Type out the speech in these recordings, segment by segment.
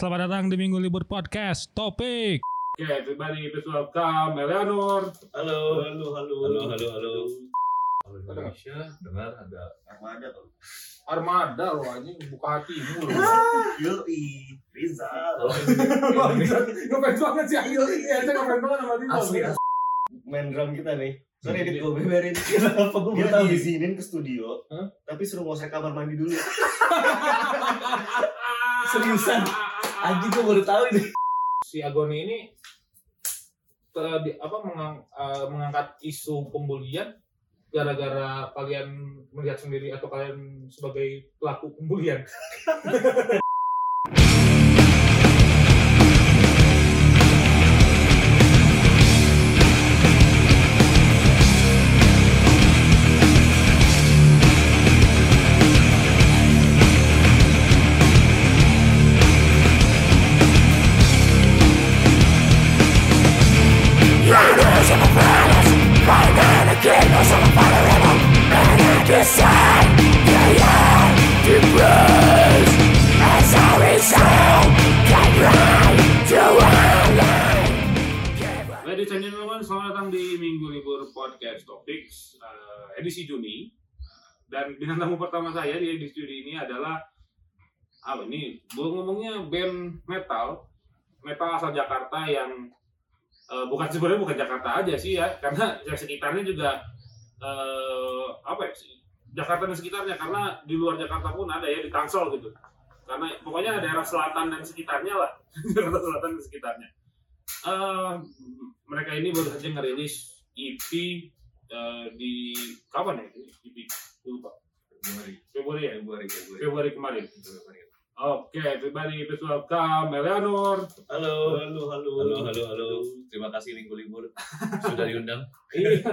selamat datang di Minggu Libur Podcast. Topik. Oke, everybody, please welcome Eleanor. Halo, halo, halo, halo, halo, halo. Halo Indonesia, dengar ada Armada tuh. Armada loh anjing, buka hatimu loh. Yoi, Rizal. Halo Ngefans banget sih anjing. Iya, saya ngefans banget sama Rizal. Asli, asli. Main drum kita nih. Sorry Iya. edit gue beberin. Kenapa gue Dia tahu diizinin ke studio, tapi suruh ngosek kamar mandi dulu. Seriusan? Anjing gue baru tahu ini. Si Agoni ini di- apa mengang- eh, mengangkat isu pembulian gara-gara kalian melihat sendiri atau kalian sebagai pelaku pembulian. edisi Juni. Dan bintang tamu pertama saya di edisi Juni ini adalah apa ini? Gue ngomongnya band metal, metal asal Jakarta yang eh, bukan sebenarnya bukan Jakarta aja sih ya, karena sekitarnya juga eh, apa ya? Jakarta dan sekitarnya karena di luar Jakarta pun ada ya di Tangsel gitu. Karena pokoknya daerah selatan dan sekitarnya lah, Jakarta selatan dan sekitarnya. Eh, mereka ini baru saja ngerilis EP eh, di kapan ya? EP lupa. Februari, Februari ya? Februari, Februari. Februari kemarin. Februari. Oke, everybody please welcome Eleanor. Halo, Halo, halo, halo, halo, halo. Terima kasih minggu libur sudah diundang. Iya,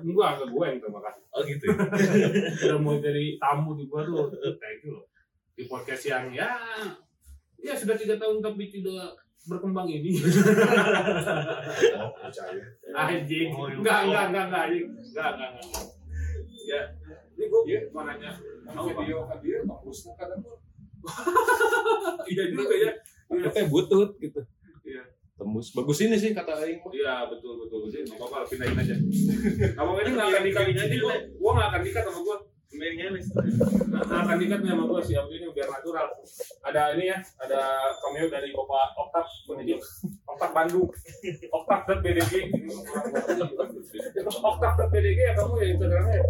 gua ke gue yang terima kasih. Oh gitu. ya? Udah mau jadi tamu di gua tuh, kayak itu loh. Di podcast yang ya, ya sudah tiga tahun tapi tidak berkembang ini. Oh, percaya. Anjing. Oh, iya. Enggak, enggak, enggak, enggak, anjing. Enggak, enggak, enggak. Ya, ini gua mau nanya. video kan dia bagus kan kadang tuh Iya juga ya. Iya. kayak butut gitu Iya. tembus bagus ini sih kata Aing Iya betul betul betul. Nggak apa-apa pindahin aja. Kamu ini nggak akan dikat aja. Gua, gua nggak akan dikat sama gua. Nggak akan dikat nih sama gua sih. Ini biar natural. Ada ini ya. Ada cameo dari Bapak Oktav penunjuk. Oktav Bandung. Oktav.bdg. Oktav.bdg ya kamu ya Instagramnya. ya?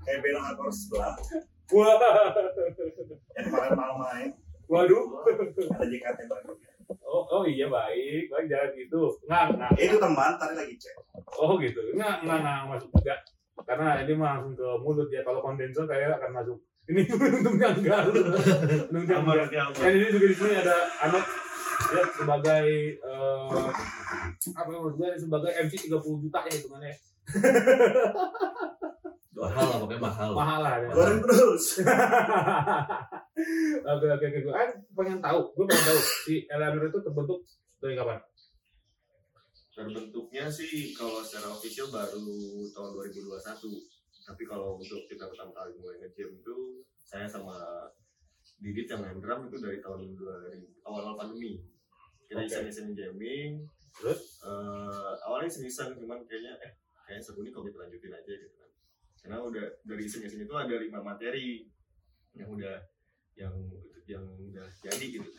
Kayak bela akor sebelah. Wah. Yang kemarin malam main. Waduh. Ada JKT baru. Oh, oh iya baik, baik jangan gitu. Nggak, nggak. Eh, itu teman, tadi lagi cek. Oh gitu. Enggak, enggak, enggak masuk juga. Karena ini mah langsung ke mulut ya. Kalau kondenser kayak akan masuk. Ini untungnya enggak. Untungnya enggak. Dan ini juga di sini ada anak ya sebagai eh, apa menurut gue sebagai MC 30 juta ya hitungannya. Mahal lah, pokoknya mahal. Mahal lah. ya. Goreng terus. Oke oke oke. Gue kan pengen tahu. Gue pengen tahu si Eleanor itu terbentuk dari kapan? Terbentuknya sih kalau secara official baru tahun 2021 tapi kalau untuk kita pertama kali mulai nge-jam itu saya sama Didit yang main drum itu dari tahun 2000 awal-awal pandemi. Kita Oke. iseng-iseng jamming. Terus? Eh, awalnya iseng-iseng cuman kayaknya eh kayaknya seru nih kalau kita lanjutin aja gitu kan. Karena udah dari iseng-iseng itu ada lima materi yang udah yang yang udah jadi gitu.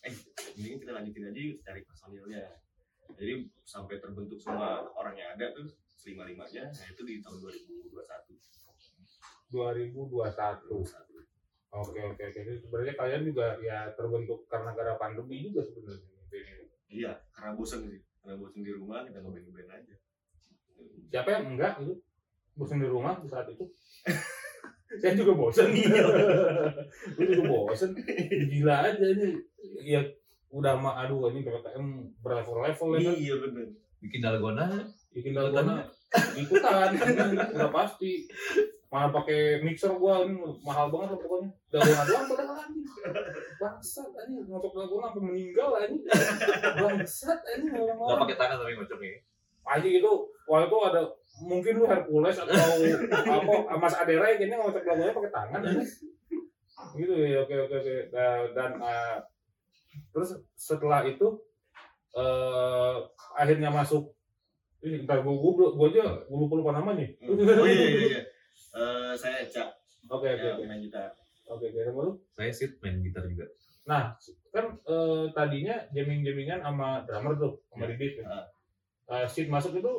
Eh mending kita lanjutin aja yuk cari personilnya jadi sampai terbentuk semua orang yang ada tuh lima limanya nah itu di tahun 2021 2021. Oke oke oke. Jadi Sebenarnya kalian juga ya terbentuk karena gara pandemi juga sebenarnya. iya karena bosan sih karena bosan di rumah kita ngeband ngeband aja Siapa yang enggak gitu? Bosan di rumah di saat itu? Saya juga bosan. Iya. Gue juga bosan. Gila aja ini. Ya udah mah aduh ini PPKM berlevel-level ya kan. iya bener Bikin dalgona. Bikin dalgona ikutan udah pasti. Mana pakai mixer gua ini mahal banget lah pokoknya. Dalgona doang padahal anjing. Bangsat anjing ngocok dalgona sampai meninggal anjing. Bangsat anjing Gak orang-orang. pakai tangan tapi ngocoknya. anjing itu waktu itu ada mungkin lu Hercules atau apa Mas Adera yang kayaknya ngocok lagunya pakai tangan gitu ya oke oke oke Nah, dan eh, terus setelah itu eh akhirnya masuk ini ntar gua gua, gua aja gua lupa lupa namanya Oh iya iya iya. Eh, saya Cak, oke oke ya, oke main gitar. oke oke sama lu Saya sih main gitar juga. nah kan eh, tadinya jamming jammingan sama drummer tuh sama Ya. Didit Ah. uh, Sid masuk itu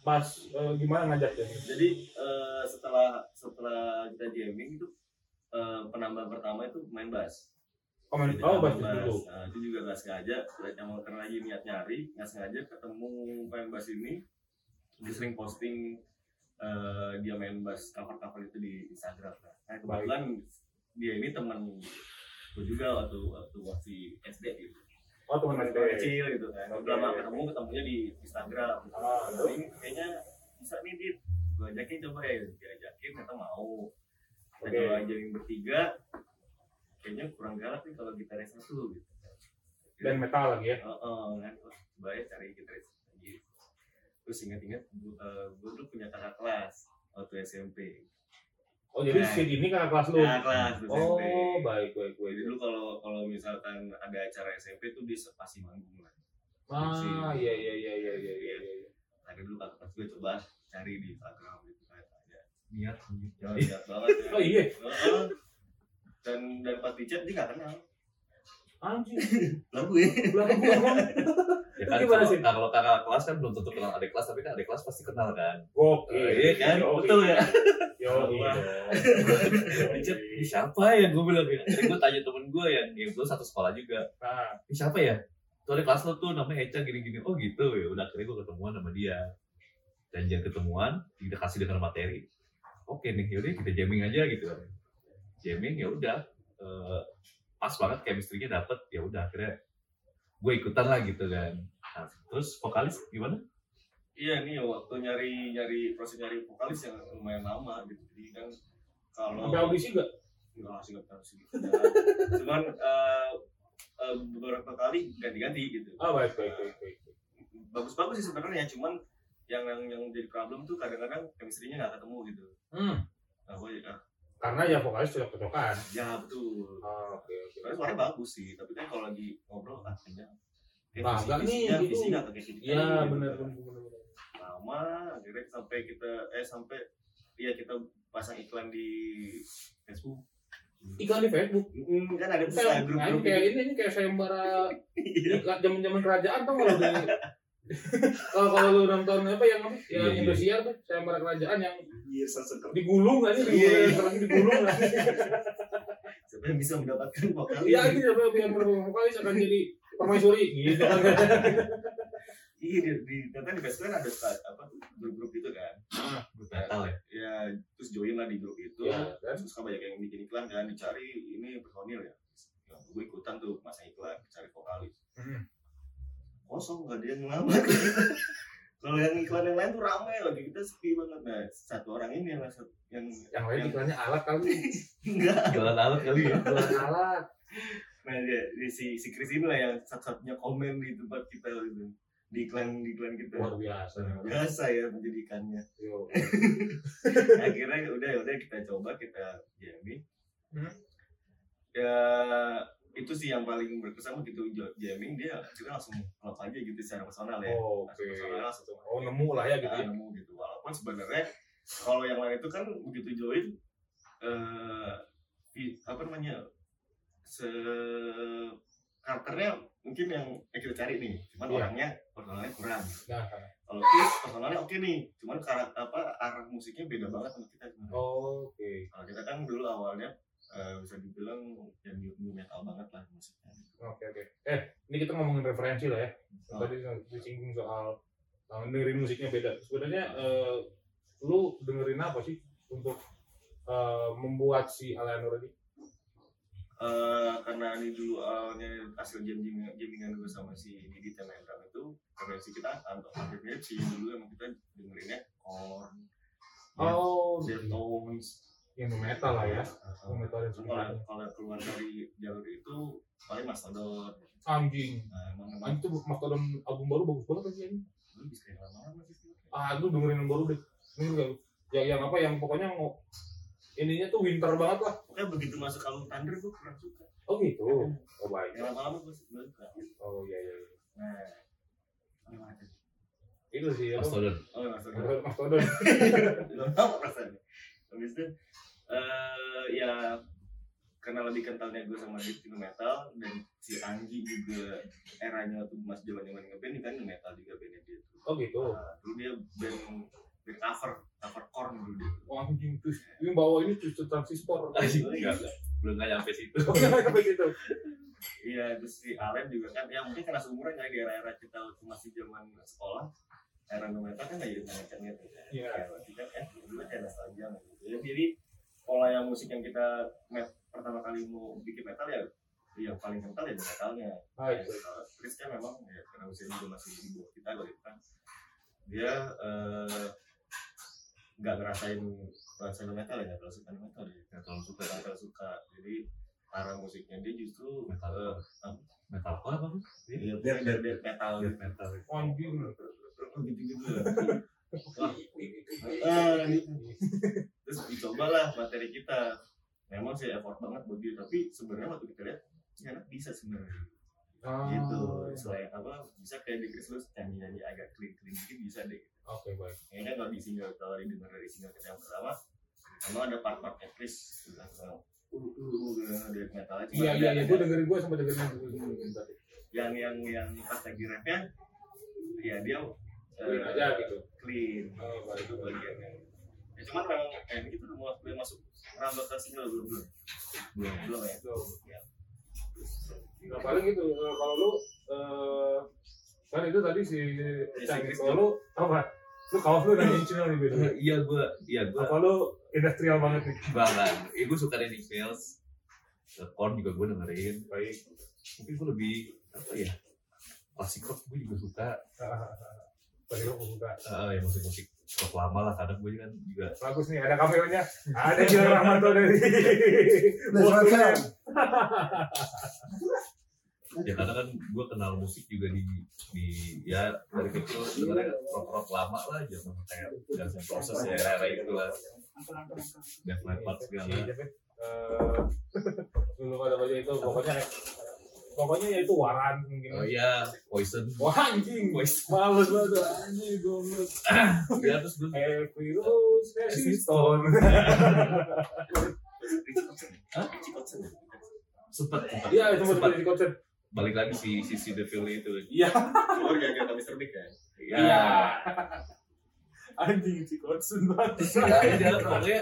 pas eh, gimana ngajaknya Jadi eh, setelah setelah kita jamming itu eh, penambahan pertama itu main bass. Komen Jadi oh basis dulu Nah, itu juga gak sengaja, emang karena lagi niat nyari, gak sengaja ketemu bass ini, dia sering posting eh, dia main bass cover-cover itu di Instagram. Nah, kebetulan dia ini teman gue juga waktu waktu masih SD gitu. oh teman SD kecil gitu kan. Udah lama ketemu ketemunya di Instagram. Ah, Nah, ini kayaknya bisa nih dit, gue ajakin coba ya, diajakin ternyata mau. Kita aja yang bertiga, kayaknya kurang galak nih kalau gitaris satu gitu. dan metal lagi ya Oh, oh, kan coba ya cari gitaris lagi. Terus ingat-ingat gue dulu punya kakak kelas waktu SMP. oh jadi Nah. Sid ini kakak kelas lu Kakak kelas SMP. oh baik baik Jadi baik dulu kalau kalau misalkan ada acara SMP tuh dia pasti manggung lah. ah iya iya iya iya iya iya iya. Tadi dulu kakak kelas gue coba cari di Instagram gitu kan. Ada. Niat. Ya, lihat banget ya. oh iya. Dan dan pas di chat dia nggak kenal anjing lagu ya belakang Ya kan Gimana kalau, sih? nah, kalau kakak kelas kan belum tentu kenal adik kelas, tapi kan adik kelas pasti kenal kan. Oke. iya kan? Yo, Betul ya? Yo, iya. Di chat, "Ini siapa ya? Gue bilang ya. Jadi gue tanya temen gue yang yang gue satu sekolah juga. Nah, siapa ya? Tuh ada kelas lo tuh namanya Eca gini-gini. Oh gitu ya. Udah akhirnya gue ketemuan sama dia. Janjian ketemuan, kita kasih dengan materi. Oke nih, yaudah kita jamming aja gitu. Jamming ya udah. Eh, pas banget chemistry-nya dapet. Ya udah akhirnya gue ikutan lah gitu kan. Nah, terus vokalis gimana? iya nih waktu nyari nyari proses nyari vokalis yang lumayan lama gitu jadi kan kalau sampai audisi gak? enggak sih enggak sih cuman eh, eh, beberapa kali ganti-ganti gitu Ah, baik, baik, baik, baik. bagus-bagus sih sebenarnya cuman yang yang yang jadi problem tuh kadang-kadang chemistry-nya nggak ketemu gitu Hmm, nah, gue ya, karena ya vokalis cocok-cocokan. ya betul Ah, oke, oke. sebenarnya suaranya bagus sih tapi kan kalau lagi ngobrol ah kayaknya kayak Nah, enggak nih, visinya gitu. visi nggak kayak gitu gitu. benar, benar, lama akhirnya sampai kita eh sampai ya kita pasang iklan di Facebook Iklan di Facebook. Mm, kan ada tuh Kayak, saya grup nah, grup ini kayak ini, ini kayak sayembara Iya. zaman zaman kerajaan nggak lo di kalau kalau lu nonton apa yang apa? Yang Iya, iya. Indosiar tuh sayembara kerajaan yang Iya, sesekali. digulung kan? Ini Iya, iya. digulung kan? Yang bisa mendapatkan vokalis iya ini apa yang vokalis akan jadi permaisuri? Gitu kan iya di di ternyata di Facebook kan ada apa grup-grup gitu kan? Metal ya? ya terus join lah di grup itu. Ya kan? Terus kan banyak yang bikin iklan kan dicari ini personil ya. Ya gue ikutan tuh masa iklan cari vokalis. Hmm. Kosong nggak ada yang ngelamar. Kalau yang iklan yang lain tuh rame lagi kita sepi banget. Nah satu orang ini yang yang yang lain iklannya alat kali. Enggak. Jualan alat kali ya? iklan alat. Nah dia, dia si si Chris ini lah yang satu-satunya komen di tempat kita gitu. Di iklan di iklan kita. Luar biasa. Biasa ya menjadikannya. Yo. akhirnya udah ya udah kita coba kita jamming Hmm. ya itu sih yang paling berkesan begitu jamming dia kita langsung klop aja gitu secara personal ya. Oh, Langsung personal langsung oh nemu lah ya gitu kita ya. nemu gitu. Walaupun sebenarnya kalau yang lain itu kan begitu join eh i- apa namanya se karakternya mungkin yang kita cari nih. Cuman Iya. orangnya personalnya kurang. Nah kalau Chris personalnya oke nih. Cuman karakter apa arah musiknya beda banget sama kita oh, oke. Kalau kita kan dulu awalnya eh, bisa dibilang yang new, metal banget lah musiknya. oke oke eh ini kita ngomongin referensi lah ya Oh. tadi disinggung soal uh, dengerin musiknya beda sebenarnya eh, lu dengerin apa sih untuk eh, membuat si Alianor ini Eh, karena ini dulu awalnya hasil jam jamming- jammingan gue sama si Didi Temenram itu referensi kita untuk hampir mirip sih dulu emang kita dengerinnya Korn, oh Deftones, yang metal lah ya. Uh, metal dan kalau keluar dari jalur itu paling Mastodon. anjing. Nah, tuh Mastodon album baru bagus banget lagi ini sih. ah lu dengerin yang baru deh. Ini enggak yang yang apa yang pokoknya ngo- ininya tuh winter banget lah. Pokoknya begitu masuk album Thunder gue kurang suka. Oh gitu? Oh baik. Yang lama-lama gue suka. Oh iya iya iya. nah. Itu sih Mastodon. oh maksudnya Mastodon. Belum tahu rasanya. Habis itu eh ya karena lebih kentalnya gue sama death metal dan si Anggi juga eranya tuh mas zaman zaman ngeband kan metal juga bandnya dia tuh. Oh gitu. Nah, dulu dia band band cover cover corn dulu dia. Oh anjing tuh ini bawa ini tuh transistor. Anjing, enggak, enggak. belum nggak nyampe situ. oh nggak sampai situ. Iya terus si Alen juga kan ya mungkin karena seumuran kali di era-era kita waktu masih zaman sekolah era nu metal kan kayak gitu macam gitu. Iya. ya berarti kan eh dulu kayak nostalgia gitu. Ya jadi pola yang musik yang kita met, pertama kali mau bikin metal ya yang paling kental ya di metalnya ah Kalau Chris kan memang ya karena usianya juga masih di bawah kita kalau itu kan dia eh, nggak ngerasain ngerasain metal ya nggak terlalu suka metal ya Nggak terlalu suka. nggak terlalu suka jadi arah musiknya dia justru Metal. eh, Metalcore apa? Bang? Iya, death, death, death metal Death metal. anjing gitu-gitu lah. Terus dicobalah materi kita. Memang sih effort banget buat dia, tapi sebenarnya waktu kita lihat, ya anak bisa sebenarnya. Ah, Gitu. Selain apa, bisa kayak di Chris Lewis nyanyi-nyanyi agak clean-clean dikit bisa deh. oke baik Ini kan kalau di single, kalau didengar dari single kita yang pertama, memang ada part-partnya Chris. Gitu. Uh, uh, uh, death metal aja. iya iya iya gue dengerin gue sampai dengerin dengerin tadi yang yang yang pas lagi rapnya ya dia Clean eh, aja gitu clean Oh, itu bagiannya ya cuman memang ini tuh mau belum masuk rambut ke single belum belum belum belum ya Tuh. Ya. Nah paling itu eh, kalau lu eh, kan itu tadi si Chris kalau lu apa? Lu kaos lu dari Incinel nih beda. Iya gua, iya gua Apa lu industrial banget nih? banget. Iya gua suka Inch Nails. Korn juga gua dengerin. Baik. Mungkin gua lebih apa ya? Klasik rock gua juga suka. Tadi lu buka. Ah, ya musik-musik rock lama lah kadang gua kan juga Bagus nih ada cameo-nya. Ada Jiwa Rahmanto dari. welcome. ya karena kan gue kenal musik juga di di ya dari kecil sebenarnya rock rock lama lah zaman kayak Guns N' Roses ya era era itu lah Def Leppard segala Iya. Eh, dulu ada baca itu pokoknya pokoknya ya itu waran mungkin. oh iya Poison Wah anjing, Poison males banget anjing goblok. ya terus gue rose has its thorn. Hah? Cikotsen ya? sempet sempet Iya, itu sempet mau di konser. balik lagi si si si Devil itu Iya. keluar gara-gara Mr. Big ya ya Anjing si konsen banget. ya dia pokoknya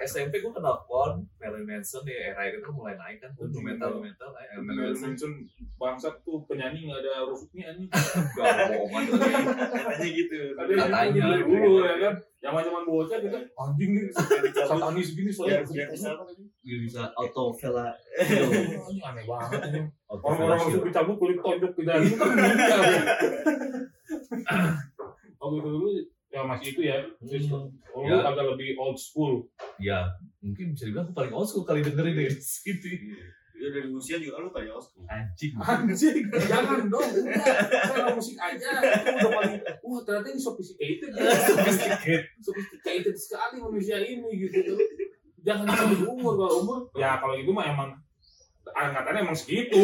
SMP gue kenal Korn, Marilyn Manson ya era itu kan mulai naik kan tuh metal metal eh, Marilyn Manson. Bangsat tuh penyanyi nggak ada rusuknya anjing. gak bohongan katanya gitu. Katanya. yang dari dulu ya kan. Zaman zaman bocah kita anjing nih satanis gini biar soalnya. biar bisa apa tadi dia bisa auto vela. Anjing aneh banget auto Orang-orang langsung dicabut kulit tonjok di dalam. Kan ya. Oh gitu dulu ya masih itu ya. Terus oh, lu Ya. agak lebih old school. ya mungkin bisa dibilang aku paling old school kali dengerin deh gitu ya dari usia juga lu kayak Oscar anjing Anjing, jangan dong. Saya musik aja. Itu udah paling, wah ternyata ini sophisticated. Ya. Sophisticated. Sophisticated sekali manusia ini gitu. Jangan sampai umur kalau umur. Ya kalau itu mah emang angkatannya emang segitu.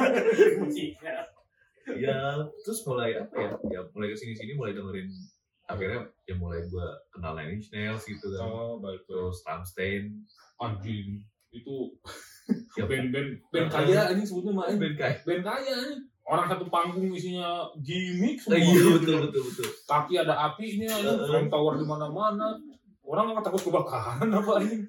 Musiknya. ya terus mulai apa ya ya mulai ke sini sini mulai dengerin akhirnya ya mulai gua kenal Nine Inch Nails gitu kan. Oh, baik terus Rammstein. Anjing. Itu ya. band-band band kaya ini sebutnya mah band kayak band kaya ini. Orang satu panggung isinya gimmick semua. iya betul betul betul. Kaki ada apinya ada Heeh. flame tower di mana-mana. Orang nggak takut kebakaran apa ini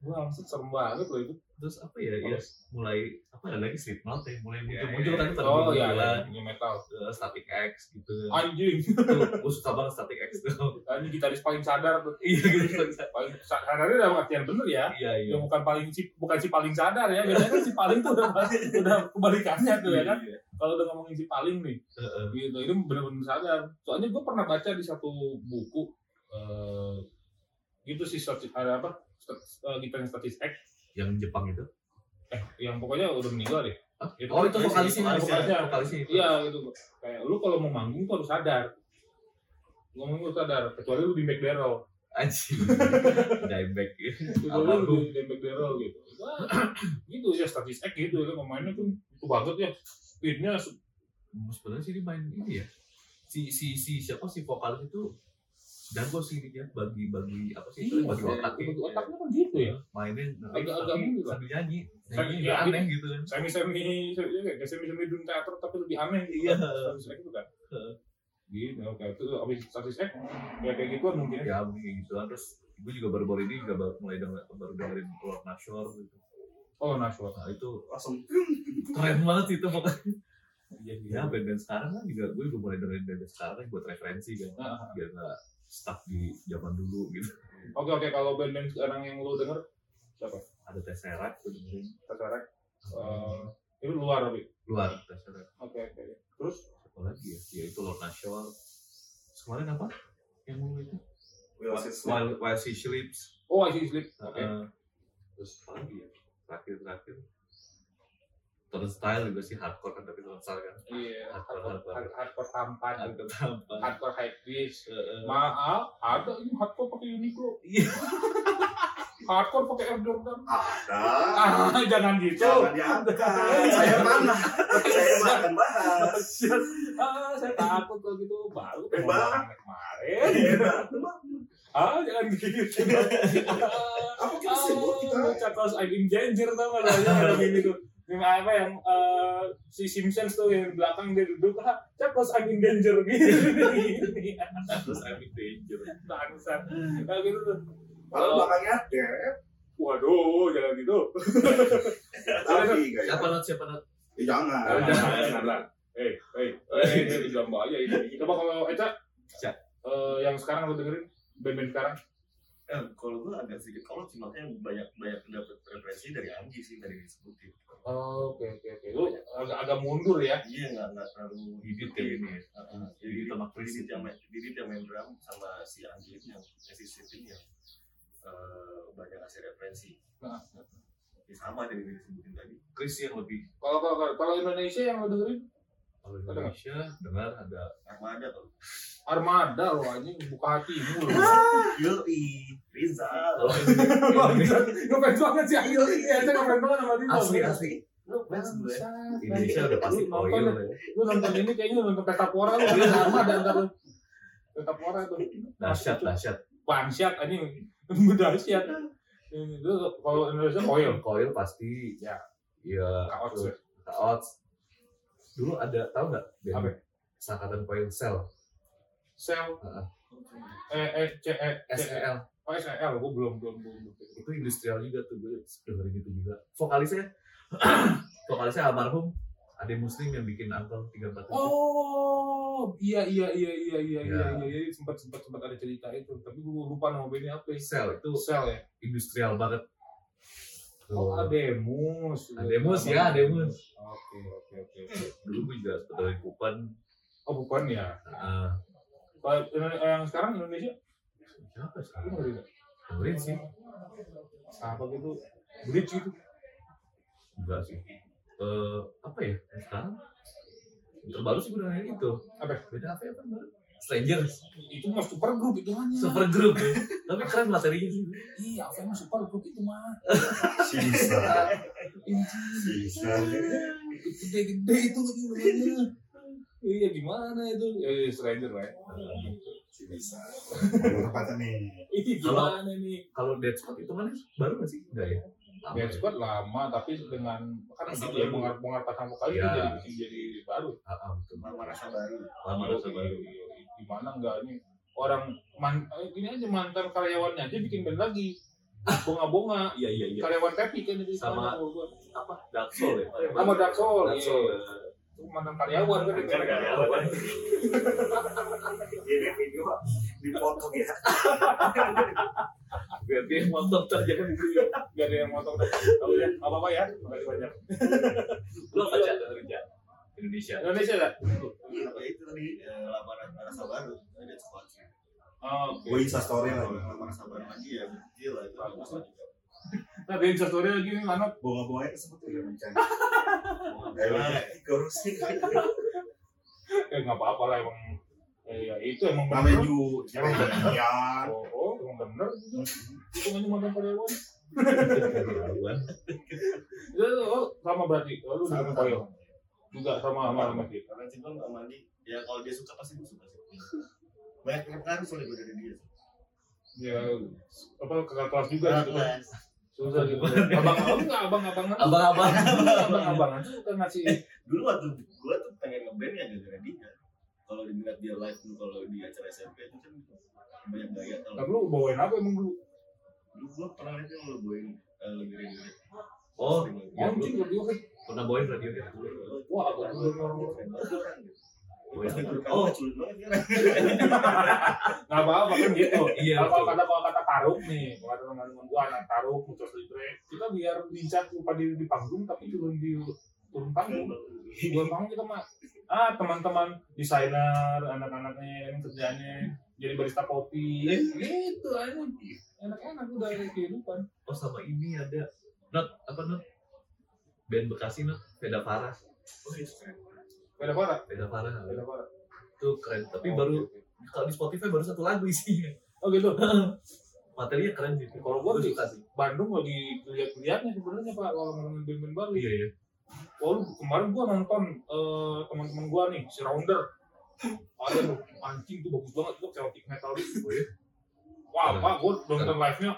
wah maksud serem banget loh itu. Terus apa ya ya mulai apa ada lagi Slipknot ya mulai muncul Ya, muncul ya. kan pada oh muncul iya iya new metal. Eh, Static X gitu. Anjing. Tuh gue suka banget Static X tuh. Anjing gitaris paling sadar tuh. Iya gitu paling sa- sadarnya dalam artian bener ya. Iya iya. Ya bukan paling si bukan si paling sadar ya biasanya kan si paling tuh udah udah kebalikannya tuh ya kan. Iya. kalau udah ngomongin si paling nih Heeh. gitu ini bener-bener sadar. Soalnya gue pernah baca di satu buku eh gitu sih ada apa Eh, gitaris statis X yang Jepang itu? Eh yang pokoknya udah meninggal deh. Itu oh itu vokalisnya vokalisnya. vokalisnya iya gitu. Kayak lu kalau mau manggung tuh harus sadar. Lu sadar kecuali lu di back barrel. Anjing. Dimebag Itu Almarhum. di Dimebag Daryl gitu. Wah, gitu ya statis X gitu kan pemainnya tuh itu banget ya. Speednya se- sebenarnya sih dia main ini ya. Si si si siapa sih vokalis itu jago sih dia bagi bagi apa sih Iya, bagi otak bagi otaknya kan gitu ya. mainin Agak-agak tapi gitu kan. sambil nyanyi Sambil- nyanyi ya, aneh gitu kan Semi semi semi semi semi dunia teater tapi lebih aneh gitu. Iya. kan. X itu kan. Heeh. Gitu, oke itu abis statis X ya kayak gitu mungkin. ya. ya mungkin gitu kan terus gue juga baru-baru ini juga baru mulai denger, baru dengerin Lord Nashor gitu Oh Nashua. nah itu langsung keren banget itu pokoknya Iya ya band-band sekarang kan juga gue juga mulai dengerin band sekarang kan buat referensi kan Nah, biar nggak stuck di zaman dulu gitu Oke oke kalau band-band sekarang yang lu denger siapa? ada Tesseract gue dengerin Terserah. Eh, itu luar tapi. luar Tesseract Oke oke. Terus apa lagi ya ya itu Lord Nashor kemarin apa yang mau itu Smith. While, While She Sleeps oh I see sleep. Oke. Heeh. terus apa lagi ya terakhir terakhir Turnstile juga sih hardcore kan tapi Turnstile kan Iya. Hardcore, Hardcore hardcore. hard- hardcore tampan. hardcore tampan Hardcore high pitch. Heeh. Maaf, ada ini hardcore pakai Uniqlo. Iya. Hardcore pakai Air Jordan. Ada. Ah, jangan gitu. Jangan diangkat. Saya mana? Saya akan bahas. Ah, saya takut kalau gitu. Baru Eh, pengen kemarin. Ah, jangan gitu. Apa kita sibuk kita? Charles I'm in danger tau gak ada yang gini tuh. Yang apa yang eh, si Simpsons tuh yang di belakang dia duduk ah Charles I'm in danger gitu. terus I'm in danger Bangsat. Nah gitu tuh. Kalau belakangnya Dep. Waduh, jangan gitu. Tapi siapa not siapa not Eh, jangan. Ah, jangan, jangan. Eh, eh, eh, ini jangan bahaya ini. Coba kalau Eca, Siap. eh, yang sekarang lo dengerin band-band sekarang. Eh, kalau gue agak sedikit kalau sih makanya banyak banyak dapat referensi dari Anggi sih dari disebutin. Oh, oke oke oke. Lu agak agak mundur ya. Iya nggak nggak terlalu Didit kayak ini ya Heeh. Didit sama Didit yang main Didit yang main drum sama si Anggi itu yang si Sitting yang eh, banyak ngasih referensi. Nah, Ya, sama dari yang disebutin tadi. Chris yang lebih kalau kalau kalau- kalau Indonesia yang lo dengerin kalau Indonesia dengar ada Armada tuh. Armada lo anjing buka hatimu lo. Yoi, Rizal. kalau Indonesia Ngefans banget sih Ayo. Iya, Eca ngefans banget sama dia. asli asli Ngefans. Bangsat. Indonesia udah pasti Lu nonton oil ya? ya. Lu nonton ini kayaknya nonton pesta pora lu. Dia Armada ntar lu. Pesta pora tuh. dahsyat dahsyat Bangsiat anjing. Dahsyat. Ini lu kalau Indonesia oil. Coil pasti Ya. ya Kaos ya. Kaos dulu ada tahu nggak Apa? sangkatan Cell Sel. Heeh. Eh eh C E C E. SEL Oh SEL, gue belum belum belum. itu industrial juga tuh gue dengerin itu juga vokalisnya vokalisnya almarhum ada muslim yang bikin angkel tiga empat Oh iya iya iya iya iya iya Ya. iya iya sempat sempat sempat ada cerita itu tapi gue lupa nama bandnya apa sel itu Sel ya. industrial banget Oh. Ademus. Ademus, ya, Ademus. Oke oke oke. oke. dulu gue juga dengerin Kupan Oh bukan ya. Heeh. Kalau yang sekarang Indonesia, siapa sekarang nggak? dengerin sih Apa gitu? Bridge gitu. enggak sih Eh apa ya yang sekarang yang terbaru sih gue dengerin itu Apa? beda apa ya baru Strangers Itu mah super group itu hanya. super group ya. tapi keren materinya sih Iya, apa emang super group itu mah. Sisa. Sisa. Gede-gede itu lagi namanya. Iya gimana itu? Eh stranger lah ya. Sisa. Apa nih? Ini gimana nih? kalau Dead Spot itu mana baru nggak sih enggak ya Lama Dead ya? Squad lama tapi dengan kan ya bongar bongar pasang vokal itu Iya. jadi bikin jadi baru. Ah, ah, betul. Mama rasa baru. lama rasa baru Iya, iya. Gimana enggak ini orang man, eh, gini aja mantan karyawannya aja bikin band lagi. Bonga-bonga iya iya iya karyawan Tepi kan itu Sama- apa Dark Soul ya sama Dark Soul. Dark Soul iya. Itu mantan karyawan kan karyawan. Ini video dipotong ya. berarti yang motor terjadi Gak ada yang motong. Tahu ya, apa apa ya. Makasih banyak. lo baca kerja Indonesia Indonesia lah. Apa itu tadi eh, lamaran rasa baru ada spot. Oh. Gue Insta story lagi. Lamaran rasa baru lagi ya gila itu. Nah, di Instastory lagi nih mana? Bunga-bunganya kesebut ya mencari. Nah, Korupsi. Eh nggak apa-apa lah emang Eh, ya itu emang Namanya bener. Ju, emang jadian. Oh, oh, emang bener itu. Itu hanya mantan karyawan. Keterlaluan. Itu oh, sama berarti. Oh, lu Sama, Koyo. Juga sama sama sama dia. Karena Cingkong nggak mandi, ya kalau dia suka pasti gue suka sih. Banyak pengaruh soalnya gue dari dia. Ya apa kakak kelas juga gitu kan. Susah gitu. Abang-abang enggak abang-abangan. Abang-abang. Abang-abangan tuh kan ngasih Dulu waktu gue tuh pengen ngeband ya gara-gara dia. Kalau dilihat dia live dulu kalau di acara SMP itu kan banyak gaya tau. Tapi lu bawain apa emang dulu? Dulu gue pernah lihat yang lo bawain eh, lagi lirik Oh, ya, Anjing radio kan. pernah bawain radio ya? Wah, apa tuh? Oh, kan? Nggak apa-apa kan gitu. Iya, Kalau kata kalau kata taruk nih, kalau kata teman-teman gua anak taruk, muncul libre, kita biar lincah lupa di, di panggung tapi turun di turun panggung. Turun panggung kita mah ah teman-teman desainer, anak-anaknya yang kerjanya jadi barista kopi, gitu aja. Enak-enak udah dari kehidupan. Oh sama ini ada not apa not band Bekasi not Veda Farah Oh, keren. Beda parah, Veda Farah beda parah. itu keren tapi baru kalau di Spotify baru satu lagu isinya Oh gitu. materinya keren sih Kalau gua di suka sih Bandung lagi lihat-lihatnya sebenarnya Pak kalau ngomongin band-band baru. iya iya Oh, kemarin gua nonton eh, teman-teman gua nih, si Rounder. Ada tuh, anjing tuh bagus banget tuh Celtic metal itu. Oh, iya? Wah. Pak, gua nonton live-nya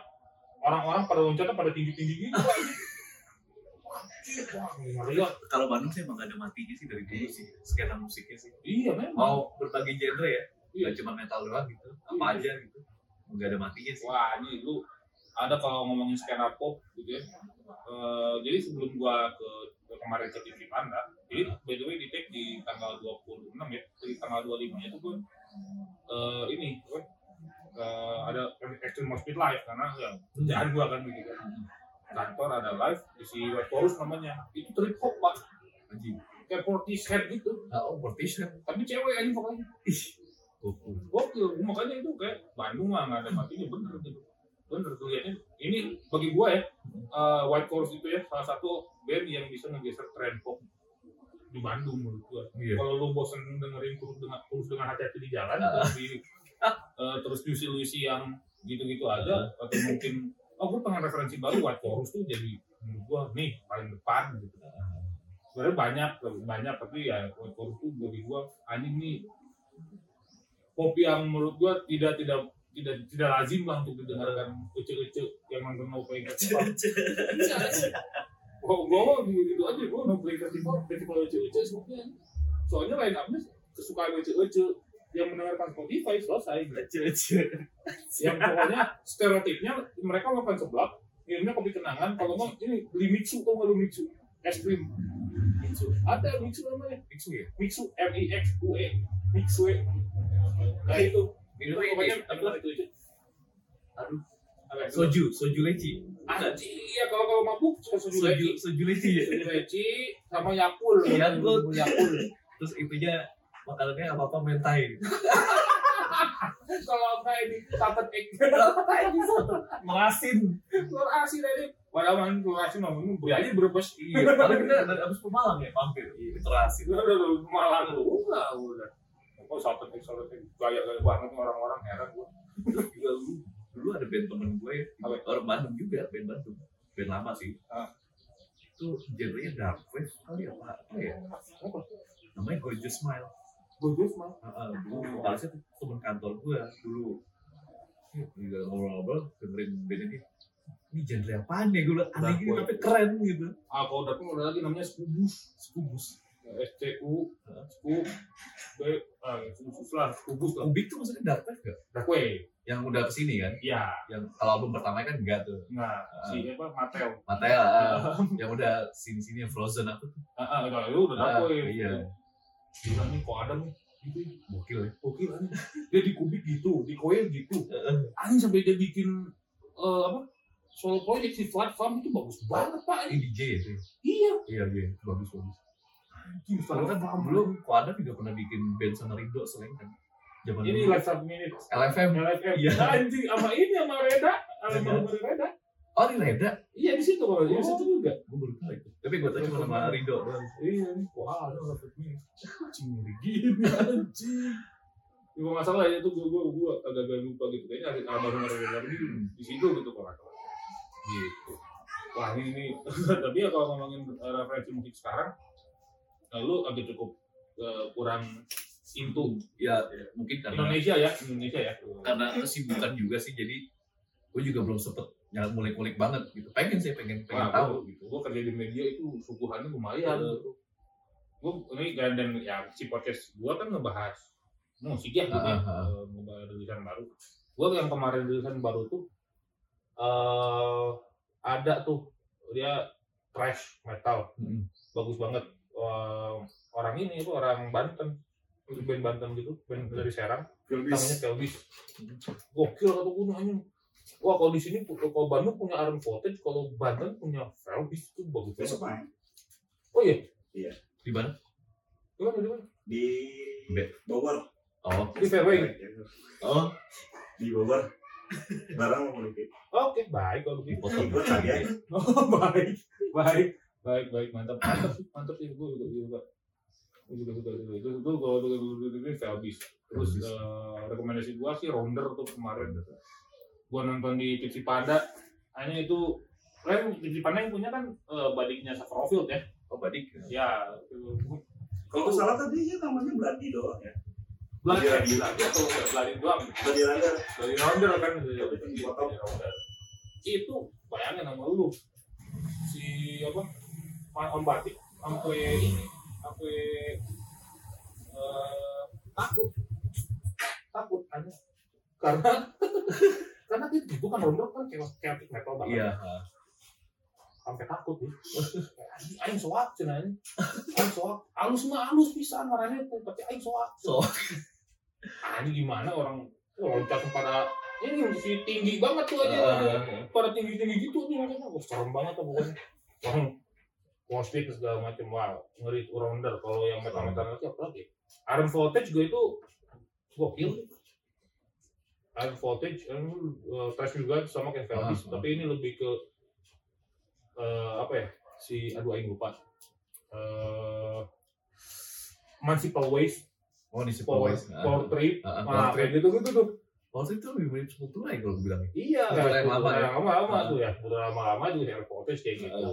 orang-orang pada loncatnya pada tinggi-tinggi gitu. wah, ya. kalau Bandung sih emang gak ada matinya sih dari dulu sih skena musiknya sih Iya, memang. mau berbagai genre ya Iya. cuma metal doang gitu apa Iya. aja gitu nggak ada matinya sih Wah, ini lu ada kalau ngomongin skena pop gitu ya. Eh, jadi sebelum gua ke kemarin ke TV Panda, jadi by the way di take di tanggal 26 ya, di tanggal 25 nya tuh gua eh, ini apa, eh, ada Extreme Moshpit Live karena ya kerjaan gua kan gitu kan. Kantor ada live di si White Chorus namanya. Itu trip hop pak, anjing kayak Portishead gitu. ah oh partition Tapi cewek aja pokoknya. gokil Gokil, makanya itu kayak Bandung mah nggak ada matinya bener gitu. Bener tuh liatnya. Ini bagi gua ya, eh, White Chorus itu ya salah satu band yang bisa ngegeser tren pop di Bandung menurut gua. iya Kalau lu bosen dengerin terus dengan terus dengan hati-hati di jalan, terus di eh, terus Lucy Lucy yang gitu-gitu aja, atau mungkin oh gua pengen referensi baru White Chorus tuh jadi menurut gua nih paling depan gitu. Sebenarnya banyak, lebih banyak tapi ya White Chorus tuh bagi gua anjing nih pop yang menurut gua tidak tidak tidak tidak lazim lah untuk didengarkan kecil-kecil yang nonton No Play Festival. Gua gua gitu, gitu aja gua No Play Festival festival kecil-kecil sebenarnya. Soalnya line up-nya kesukaan kecil-kecil yang mendengarkan Spotify selesai. Kecil-kecil. Yang pokoknya stereotipnya mereka makan seblak, minumnya kopi kenangan. Kalau nggak ini beli mixu tau nggak lu mixu? Es krim. Mixu. Ada mixu namanya. Mixu ya Mixu M I X U E. Mixu. Nah itu. Pokoknya ini, apa itu itu. aduh Apa soju soju leci Anjing, iya kalau kalau mabuk suka soju leci. soju leci ya Soju leci sama Yakul. Yakult. Yakul. terus itunya makanannya apa apa mentai Kalau enggak ini tapet egg. merasin Telur asin aja. Padahal man telur asin mah ini beli berbes. iya padahal kita dari abis Pemalang ya mampir iya terasin Udah udah udah malang lu. Udah udah. Kok sapet egg sapet egg gaya gaya banget nih orang-orang heran gua. juga dulu dulu ada band temen gue Apa? orang Bandung juga band Bandung band lama sih Ah. itu genrenya dark wave kali apa apa ya Apa? namanya Gorgeous Smile Bagus mah. Heeh, dulu vokalisnya temen kantor gue dulu juga ngobrol-ngobrol dengerin band ini ini genre apaan ya gue aneh Dark gini tapi keren gitu Ah kalau udah ada lagi namanya Skubus. Skubus S C U B ah lah Skubus lah. Kubik tuh maksudnya dark wave gak? Dark yang udah ke sini kan Iya. yang kalau album pertamanya kan enggak tuh Nah, si apa Mateo. Mattel ah, yang udah sini-sini yang Frozen apa tuh Ah, ah, udah itu udah Dark Ah, Wave. iya Gila nih kok ada nih. Gitu. gokil ya kan. Dia di kubik gitu, di koil gitu. Anjing sampai dia bikin eh, apa? Solo project si platform itu bagus banget pak. ini DJ ya sih Iya. iya iya bagus bagus Soalnya kan belum kok ada juga pernah bikin band sama Rido selain kan zaman Ini live sub minute. LFM LFM. Iya. Nah, anjing sama ini sama Reda, sama Reda. sama Reda. oh di Reda Iya di situ kalau di situ juga. gue baru tahu itu tapi gue tahu cuma sama Rido doang Iya wah ada live minute. Anjing gini anjing. Kalau nggak salah ya itu gue gue gue agak-agak lupa gitu kayaknya ada almarhum Ray Hardy di situ gitu kalau. Gitu. Wah ini, ini. tapi ya kalau ngomongin uh, referensi musik sekarang, lalu agak cukup uh, kurang into ya mungkin karena Indonesia ya Indonesia ya. karena kesibukan juga sih jadi gue juga belum sempet nyala mulai kulik banget gitu pengen sih pengen pengen Wah, tahu gitu gue kerja di media itu suguhannya lumayan gitu. Gue ini dan, dan ya si podcast gue kan ngebahas musik ya gitu ya, eh, ngebahas rilisan baru. Gue yang kemarin rilisan baru tuh eh ada tuh dia thrash metal Mm. bagus banget Orang ini itu orang Banten. Band Banten gitu band dari Serang. Namanya Kelvis gokil kata gue nanya wah kalau di sini kalau Bandung punya Iron Voltage kalau Banten punya Kelvis itu bagus banget. Main oh iya? Di mana? Gimana gimana di Be- Bogor. oh. Di Fairway. Oh. Di Bogor. Barang mau oke baik kalau di begitu. Foto Ikut lagi ya. oh baik. Baik baik baik mantap. Mantap sih mantap sih. Gue juga juga gue juga suka itu. Itu itu kalau itu ini Kelvis terus eh, rekomendasi gue sih Rounder tuh kemarin. Gue nonton di TV Panda. Hanya itu kan TV Panda yang punya kan eh, badiknya Saprofield ya. Oh badik. Ya itu. Kalau nggak salah tadi ya namanya Bloody doang ya. Beladi Iya. lagi lagi atau beladi doang. Bloody Runner. dari rounder kan. Iya, itu bayangin sama lu. Si apa Om batik sampai ini sampai eh, takut. Takut aja karena karena itu itu kan rounder kan kayak chaotic metal banget. Iya sampai takut ya. Anjing, aing soak cenah ini aing soak. Halus mah halus pisan warnanya tuh tapi aing soak. Soak. ah ini gimana orang loncat pada ini masih tinggi banget tuh aja. Ah. pada tinggi tinggi gitu nih makanya serem banget tuh pokoknya. Orang Moshpit segala macam wah ngeri rounder. Kalau yang metal metal nanti apa lagi? Iron Voltage juga itu gokil. Iron Voltage kan uh, trash juga sama kayak Velvis Ah, ah. tapi ini lebih ke eh, apa ya? Si aduh aing lupa. Eh Municipal Waste. Oh di Power, Superwise Power Trip. Ah, ah, nah, Power kayak gitu gitu tuh Power Trip itu lebih mirip Sepultura ya kalau gue bilang Iya, Betul, kayak yang lama ya? lama lama Ah. tuh ya, udah lama-lama juga Harry Potter kayak gitu.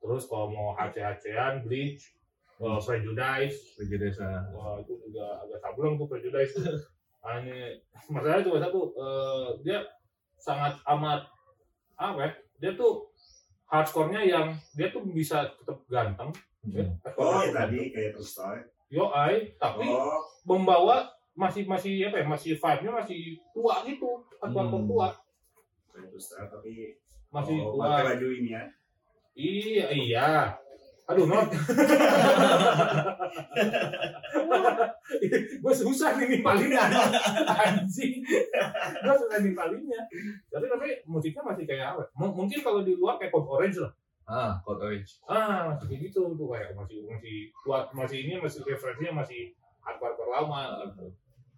Terus kalau mau HC-HCan, Bleach, uh, Prejudice, Prejudice ah. wah itu juga agak sableng tuh Prejudice. Hanya masalahnya cuma satu, eh, dia sangat amat apa ya? Dia tuh hardcore-nya yang dia tuh bisa tetap ganteng, ya. Hmm. Oh, ya tadi kayak terus Yo ai, tapi Oh, membawa masih masih apa ya? Masih vibe-nya masih tua gitu, hardcore Hmm. tua, kayak terus tapi masih oh, tua. pakai baju ini ya. Iya, iya. Aduh, not. gue susah nih nimpalinnya. Anjing. Gue susah nimpalinnya. Tapi tapi musiknya masih kayak apa? M- mungkin kalau di luar kayak Code Orange lah. ah Code Orange Ah, masih kayak gitu tuh kayak masih masih kuat, masih ini masih referensinya masih hardcore lama gitu.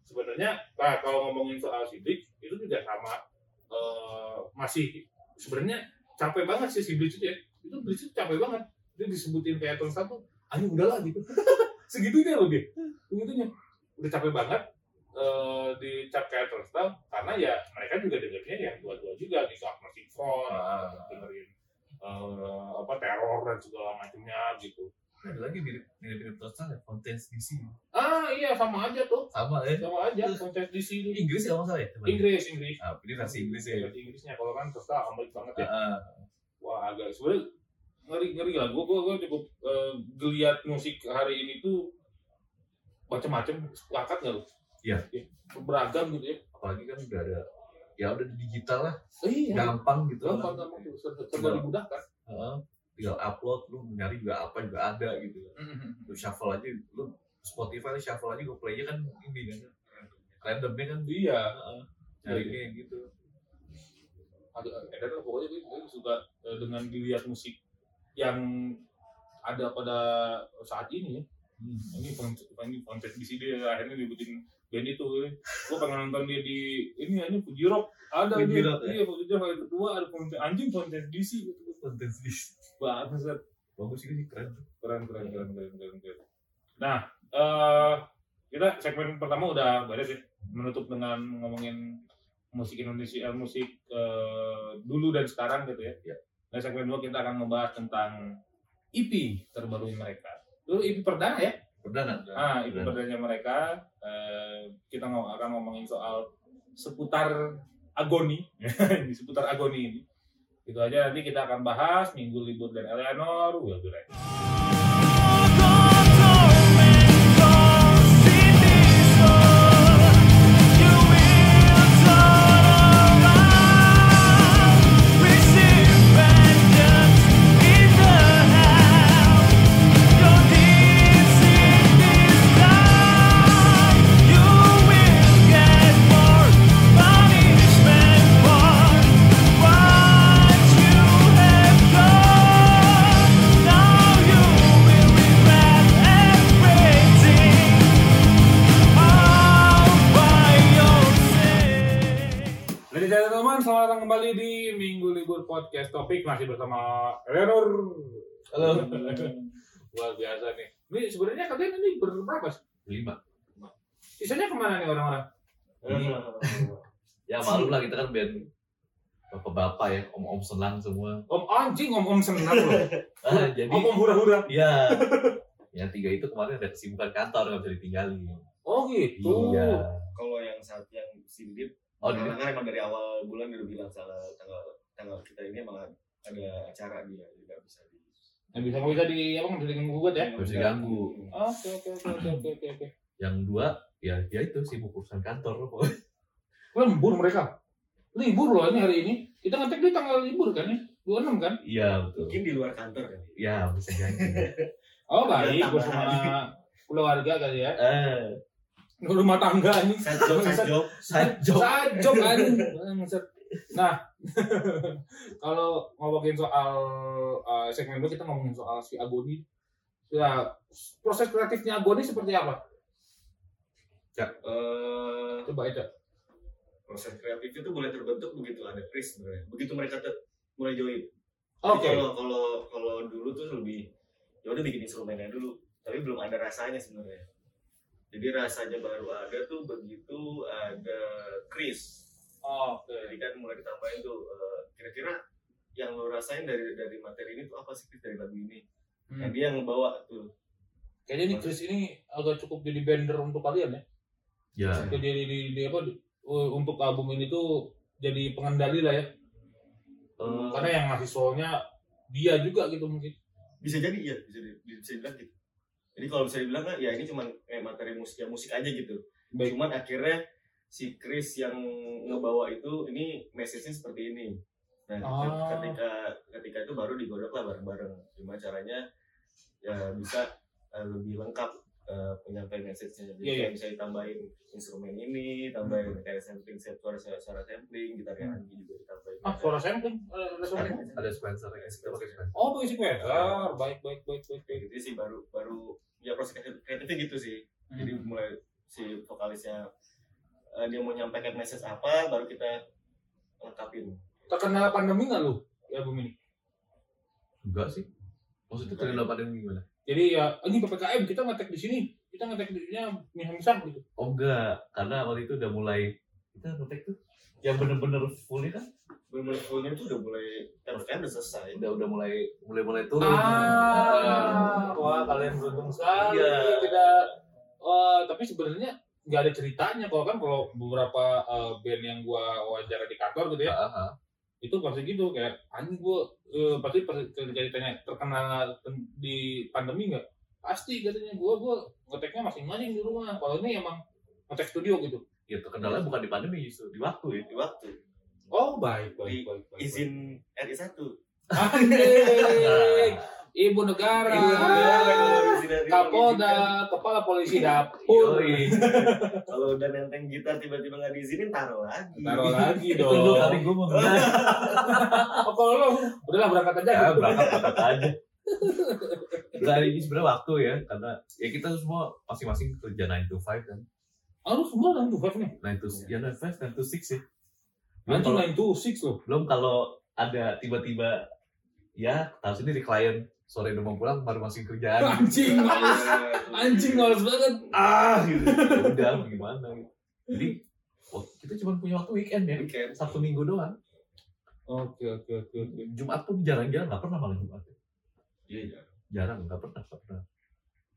Sebenarnya nah, kalau ngomongin soal si Bleach itu juga sama eh, masih sebenarnya capek banget sih si Bleach itu ya. Itu itu capek banget. Dia disebutin kayak Tony Stark tuh, anjing udahlah gitu. Segitunya loh dia. Segitunya. Udah capek banget eh dicap kayak Tony Stark karena ya mereka juga dengernya yang dua-dua juga gitu Agnostic Front, Ah. dengerin eh, apa teror dan segala macamnya gitu. ada lagi mirip mirip mirip Total ya Fontaine's DC Ah iya sama aja tuh, sama ya sama aja kontes di sini. Inggris ya kalau nggak salah ya teman? Inggris, Inggris. ah ini versi Inggris ya Bahasa Inggrisnya kalau kan terus terang Amerik banget ya. Ah, Wah agak sebenarnya ngeri ngeri lah. Gue gue cukup eh, geliat musik hari ini tuh macam-macam. Sepakat nggak lu? Iya. Beragam gitu ya. apalagi kan udah ada ya udah di digital lah Iya. gampang gitu Gampang gampang tuh. Serba dimudahkan. Heeh. tinggal upload lu nyari juga apa juga ada gitu lu shuffle aja lu Spotify shuffle aja gue playnya kan ini kan randomnya kan Iya. Heeh. nyarinya yang gitu agak edan lah pokoknya gue, gue suka eh, dengan dilihat musik yang ada pada saat ini ya. Hmm. ini kontes ini kontes di sini akhirnya dibikin band itu gue pengen nonton dia di ini aja Fuji Rock. Ada Fuji dia. Rock, ya? iya Fuji Rock itu kedua ada kontes anjing kontes DC gitu. Konten sih banget bagus ini keren. Keren keren keren keren keren keren. Nah eh kita segmen pertama udah beres ya. Menutup dengan ngomongin musik Indonesia, eh, musik eh, dulu dan sekarang gitu ya. Ya. Nah, segmen dua kita akan membahas tentang EP terbaru mereka. Dulu EP perdana ya? Perdana. Ah, EP Perdana. perdana mereka. Eh, kita mau akan ngomongin soal seputar agoni, di seputar agoni ini. Itu aja nanti kita akan bahas minggu libur dan Eleanor. We'll be right back. Podcast Topik masih bersama Eleanor. Halo. Luar biasa nih. Ini sebenarnya kalian ini berberapa sih? Lima. Sisanya ke mana nih orang-orang? Ya maklum lah kita kan band bapak-bapak ya, om-om senang semua. Om anjing, om om senang loh. Ah, jadi Om om hura-hura. ya yang tiga itu kemarin ada kesibukan kantor nggak bisa ditinggalin. Oh gitu. Iya. Kalau yang saat yang sindip, Oh, karena kan emang dari awal bulan dia udah bilang salah tanggal tanggal kita ini emang ada acara dia tidak bisa di Yang bisa nggak bisa di apa nggak bisa diganggu gugat ya? Nggak bisa diganggu. Oke oke oke oke oke oke yang dua ya ya itu sibuk urusan kantor pokoknya. Lembur mereka. Libur loh ini hari ini. Kita ngetek di tanggal libur kan ya? 26 kan? Iya betul. mungkin di luar kantor kan Ya bisa jadi. Oh baik, Iya, bersama keluarga kali ya. Eh, Rumah tangga ini. side job side job side job. Bangsat. Nah, kalau ngomongin soal uh, segmen dua kita ngomongin soal si Agoni. Ya, proses kreatifnya Agoni seperti apa? Eh, Coba aja. proses kreatif itu mulai terbentuk begitu ada Chris sebenarnya begitu mereka mulai join Oke. Jadi kalau kalau kalau dulu tuh lebih ya udah bikin instrumennya dulu tapi belum ada rasanya sebenarnya jadi rasanya baru ada tuh begitu ada Chris Oke. jadi kan mulai ditambahin tuh eh, kira-kira yang lo rasain dari dari materi ini tuh apa sih dari lagu ini nah Hmm. dia yang ngebawa tuh Kayaknya nih Chris ini agak cukup jadi bender untuk kalian ya. Ya. Jadi di, di, di apa di- uh, untuk album ini tuh jadi pengendali lah ya. Eh, Karena yang ngasih soalnya dia juga gitu mungkin. bisa jadi ya bisa di- bisa dibilang gitu jadi kalau bisa dibilang kan ya ini cuma eh, materi musik ya musik aja gitu Baik. cuman akhirnya si Chris yang ngebawa itu ini message-nya seperti ini nah Ah. ketika ketika itu baru digodok lah bareng-bareng gimana caranya ya bisa eh, lebih lengkap eh, penyampaian message-nya jadi Iya, kayak iya. bisa ditambahin instrumen ini tambahin kayak sampling set suara suara sampling gitarnya Anggi juga ditambahin Ah, suara sampling. Ada, ada sampling. ada Spencer ya, kita pakai Spencer. Oh, pakai sequencer. Baik, baik, baik, baik, baik. kayak gitu sih baru baru ya proses kreatif- kreatifnya gitu sih jadi Hmm. mulai si vokalisnya eh, dia mau nyampaikan message apa baru kita lengkapin Terkena pandemi nggak lu di album ini? Enggak sih. Maksudnya terkena pandemi gimana? Jadi ya, ini PPKM kita ngetek di sini. Kita ngetek di sini misah-misah gitu. Oh enggak, karena waktu itu udah mulai kita ngetek tuh yang bener-bener full kan bener-bener fullnya tuh udah mulai kan udah selesai udah udah mulai mulai mulai turun. Ah, wah kalian beruntung sekali. Iya. Tidak. Wah, tapi sebenarnya nggak ada ceritanya kalau kan kalau beberapa eh, band yang gua wawancara di kantor gitu ya Ah, ah. itu pasti gitu kayak anjing gua eh, pasti pasti ketika ditanya terkena ten- di pandemi nggak? Pasti katanya gua gua ngeteknya masing-masing di rumah. Kalau ini emang ngetek studio gitu. Gitu, kendalanya bukan di pandemi justru di waktu ya. di waktu. Oh baik Di- baik baik, baik. izin RI 1 Anjing, ibu negara Ibu negara, Kapolda, kepala polisi dapur. Kalau udah nenteng gitar tiba-tiba nggak diizinin taruh lagi Taruh lagi dong. kali gue mau bilang, kalau lo, udahlah berangkat aja. ya berangkat berangkat aja. Nah ini sebenarnya waktu ya, karena ya kita semua masing-masing kerja 9 to 5 kan. Ah, lu semua kan tuh five nih. 9 to, ya 9 to 5, 9 to 6 sih. Belum kalau, nine to six loh. belum kalau ada tiba-tiba, ya tahu sendiri klien sore udah mau pulang baru masih kerjaan. Anjing males. Anjing males banget. ah gitu. Ya udah gimana gitu. Jadi oh, kita cuma punya waktu weekend ya, weekend Sabtu Minggu doang. Oke oke oke oke. Jumat pun jarang-jarang nggak pernah malah Jumat. iya iya Jarang nggak pernah nggak pernah.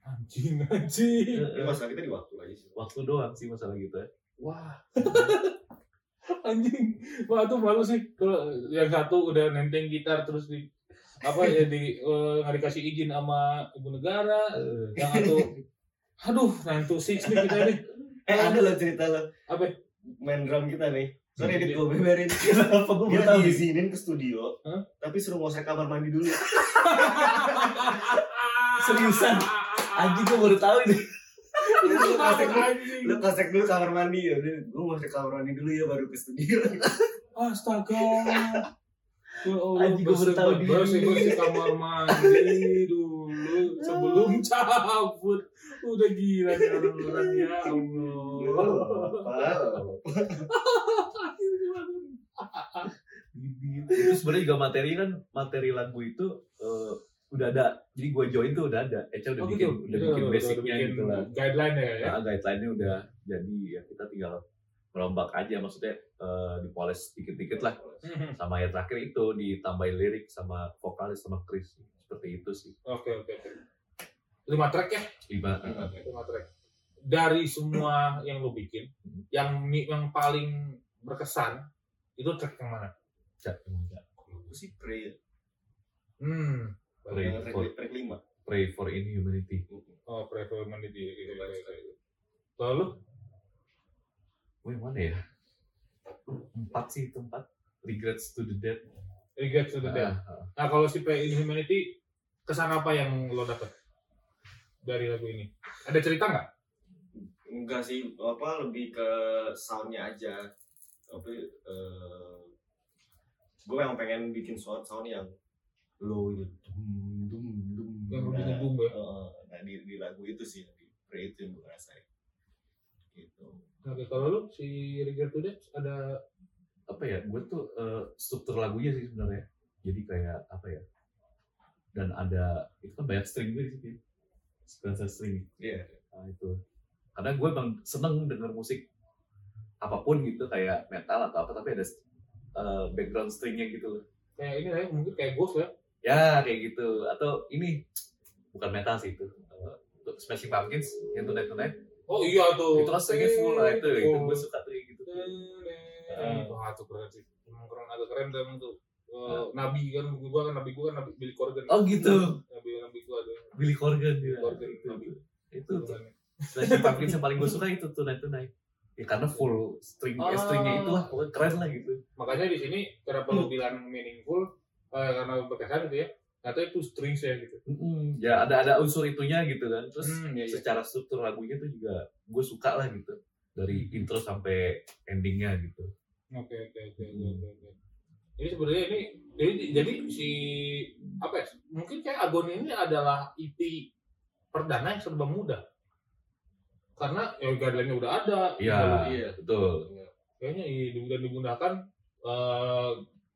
Anjing anjing. ini masalah kita di waktu aja sih Waktu doang sih masalah gitu ya. Wah. Anjing. Wah tuh malu sih kalau yang satu udah nenteng gitar terus di apa ya di eh, nggak dikasih izin sama ibu negara yang satu aduh nine to six nih kita nih eh ada loh cerita lo apa main drum kita nih sorry Iya. edit gue beberin Kenapa gue tahu? diizinin ke studio Hah? tapi suruh ngosek kamar mandi dulu Seriusan? Anjing gue baru tahu ini. lu ngosek dulu lu ngosek dulu kamar mandi ya gue ngosek kamar mandi dulu ya baru ke studio Astaga. Anjing, gua baru tahu bersih- dia. bersih bersih kamar mandi dulu sebelum cabut. Udah gila nih orang-orang ya Allah. itu sebenarnya juga materi kan materi lagu itu eh, udah ada jadi gue join tuh udah ada Eca udah Oh, bikin gitu. udah bikin basicnya gitu lah Guideline ya ya. nah, guideline-nya udah jadi ya kita tinggal merombak aja maksudnya eh, dipoles dikit-dikit lah sama yang terakhir itu ditambahin lirik sama vokalis sama Chris seperti itu sih Oke oke oke. Lima track ya? lima Lima track. Dari semua yang lo bikin, yang mi- yang paling berkesan itu track yang mana? Cak, Aku sih pray Hmm. Pray yang track, for, track lima pray for inhumanity Oh, Prevo Humanity gitu. gitu, gitu. Lalu? Wih mana ya empat sih itu empat regrets to the dead Regrets to the Dead. Ah, ah. Nah, kalau si Play in Humanity, kesan apa yang lo dapet dari lagu ini? Ada cerita nggak? enggak sih apa lebih ke soundnya aja tapi eh, gue memang pengen bikin sound sound yang low itu dum dum dum Yang Nah, lebih ngebum ya? eh, nah di, di lagu itu sih di pray itu yang gue rasain gitu Oke, kalau lu si Regret to Death ada apa ya gue tuh eh, struktur lagunya sih sebenarnya. Jadi kayak apa ya dan ada itu kan banyak string gue di situ sequencer string. Iya. Nah, itu. Karena gue emang seneng denger musik apa pun gitu kayak metal atau apa tapi ada eh, background stringnya gitu loh. Kayak ini ya, mungkin kayak Ghost ya? ya kayak gitu. Atau ini bukan metal sih itu. Untuk Smashing Pumpkins yang Tonight Tonight Oh iya tuh. itu kan stringnya full lah itu itu Full. gue suka tuh gitu Wah, itu keren sih. Emang keren, agak keren tuh emang tuh. Eh, nabi kan, gua kan nabi gua kan nabi Billy Corgan. oh gitu Nabi nabi gua ada. Billy Corgan dia Corgan, itu, nabi. itu tuh Smashing Pumpkins yang paling gue suka itu Tonight Tonight ya karena full string Ah. stringnya itu lah pokoknya keren lah gitu Makanya di sini kenapa lu bilang meaningful? Eh, karena berkesan gitu ya. Ternyata itu strings ya gitu. Mm-mm. ya ada ada unsur itunya gitu kan terus Hmm, iya, iya. secara struktur lagunya tuh juga gue suka lah gitu dari intro sampai endingnya gitu Oke oke oke oke Hmm. oke. oke. Jadi sebenarnya ini jadi, jadi si apa ya? Mungkin kayak Agon ini adalah EP perdana yang serba mudah. Karena ya guideline-nya udah ada. Iya. Iya betul Kayaknya i- dan dimudahkan eh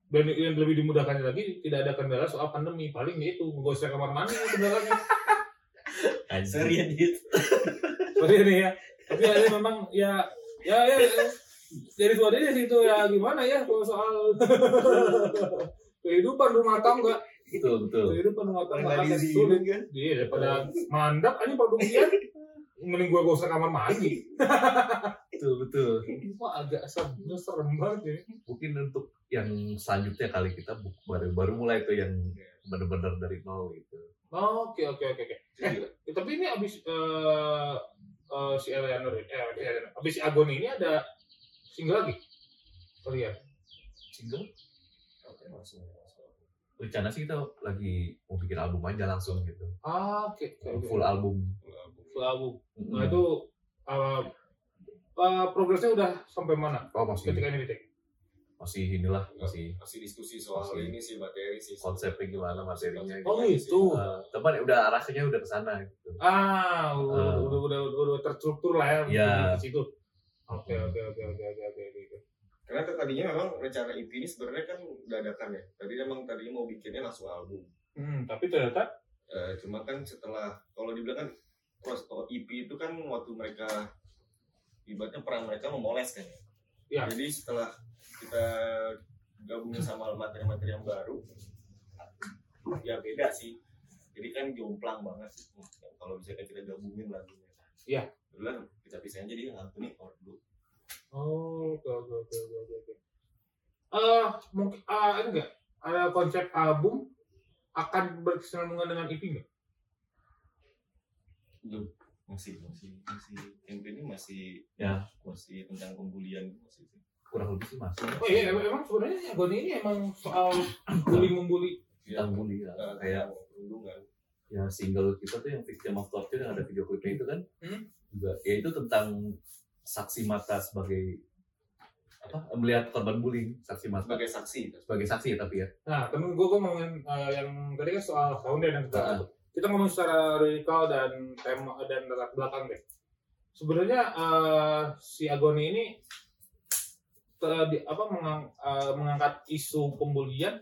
dan yang lebih dimudahkan lagi tidak ada kendala soal pandemi. Paling ya itu menggosok kamar mandi kendalanya. Sorry edit sorry nih ya. Tapi ya, ya memang ya ya ya, ya. dari suaranya sih itu ya gimana ya kalau soal kehidupan rumah tangga. Betul betul. Kehidupan rumah tangga. Sulit. kan? Iya daripada mandap aja produksian mending gua gosok kamar mandi. Betul betul. Wah agak serem serem banget ya mungkin untuk yang selanjutnya kali kita baru baru mulai tuh yang bener-bener dari nol gitu. Oke oke oke oke. Eh, tapi ini abis eh eh, si Eleanor eh abis, Eleanor. abis si Agon ini ada single lagi? Kalian. single rencana sih kita lagi mau bikin album aja langsung gitu Ah, oke oke. oke. full album Full album. Nah itu eh eh, progresnya udah sampai mana oh masih ketika ini di take? masih inilah masih masih diskusi soal Masih. ini sih materi sih konsepnya gimana materinya Oh, gitu. gitu. Eh, teman udah arahnya udah ke sana gitu Ah, udah, Ah. udah, udah, udah, udah terstruktur lah ya Iya. di situ. Oke oke oke oke oke oke oke. Karena tadinya memang rencana EP ini sebenarnya kan dadakan ya tadi emang tadinya mau bikinnya langsung album Hmm, tapi ternyata Eh, cuma kan setelah kalau dibilang kan pros oh, EP itu kan waktu mereka ibaratnya peran mereka memoles kan ya. Iya. Jadi setelah kita gabungin sama materi-materi yang baru, ya beda sih. Jadi kan jomplang banget sih. Kalau misalnya kita gabungin lagunya. Iya. Udah kita pisahin jadi satu nih dulu. Oh, oke oke oke oke. Eh, mungkin ah ini enggak ada konsep album akan berkesinambungan dengan EP enggak? Belum. Masih masih masih yang ini masih Ya. masih tentang pembulian masih kurang lebih sih masuk Oh iya, emang, emang sebenarnya Agoni ini emang soal bully membuli. tentang bully ya. eh, kayak tentang perundungan. yang single kita tuh yang Victim of Torture yang ada video klipnya itu kan Hmm. juga ya itu tentang saksi mata sebagai apa melihat korban bullying saksi mata sebagai saksi sebagai saksi ya tapi ya Nah, kan gue gue ngomongin eh, yang tadi kan soal sound dan kita Ah. kita ngomong secara lirikal dan tema dan latar belakang deh. Sebenarnya eh, si Agoni ini di- apa mengang- eh, mengangkat isu pembulian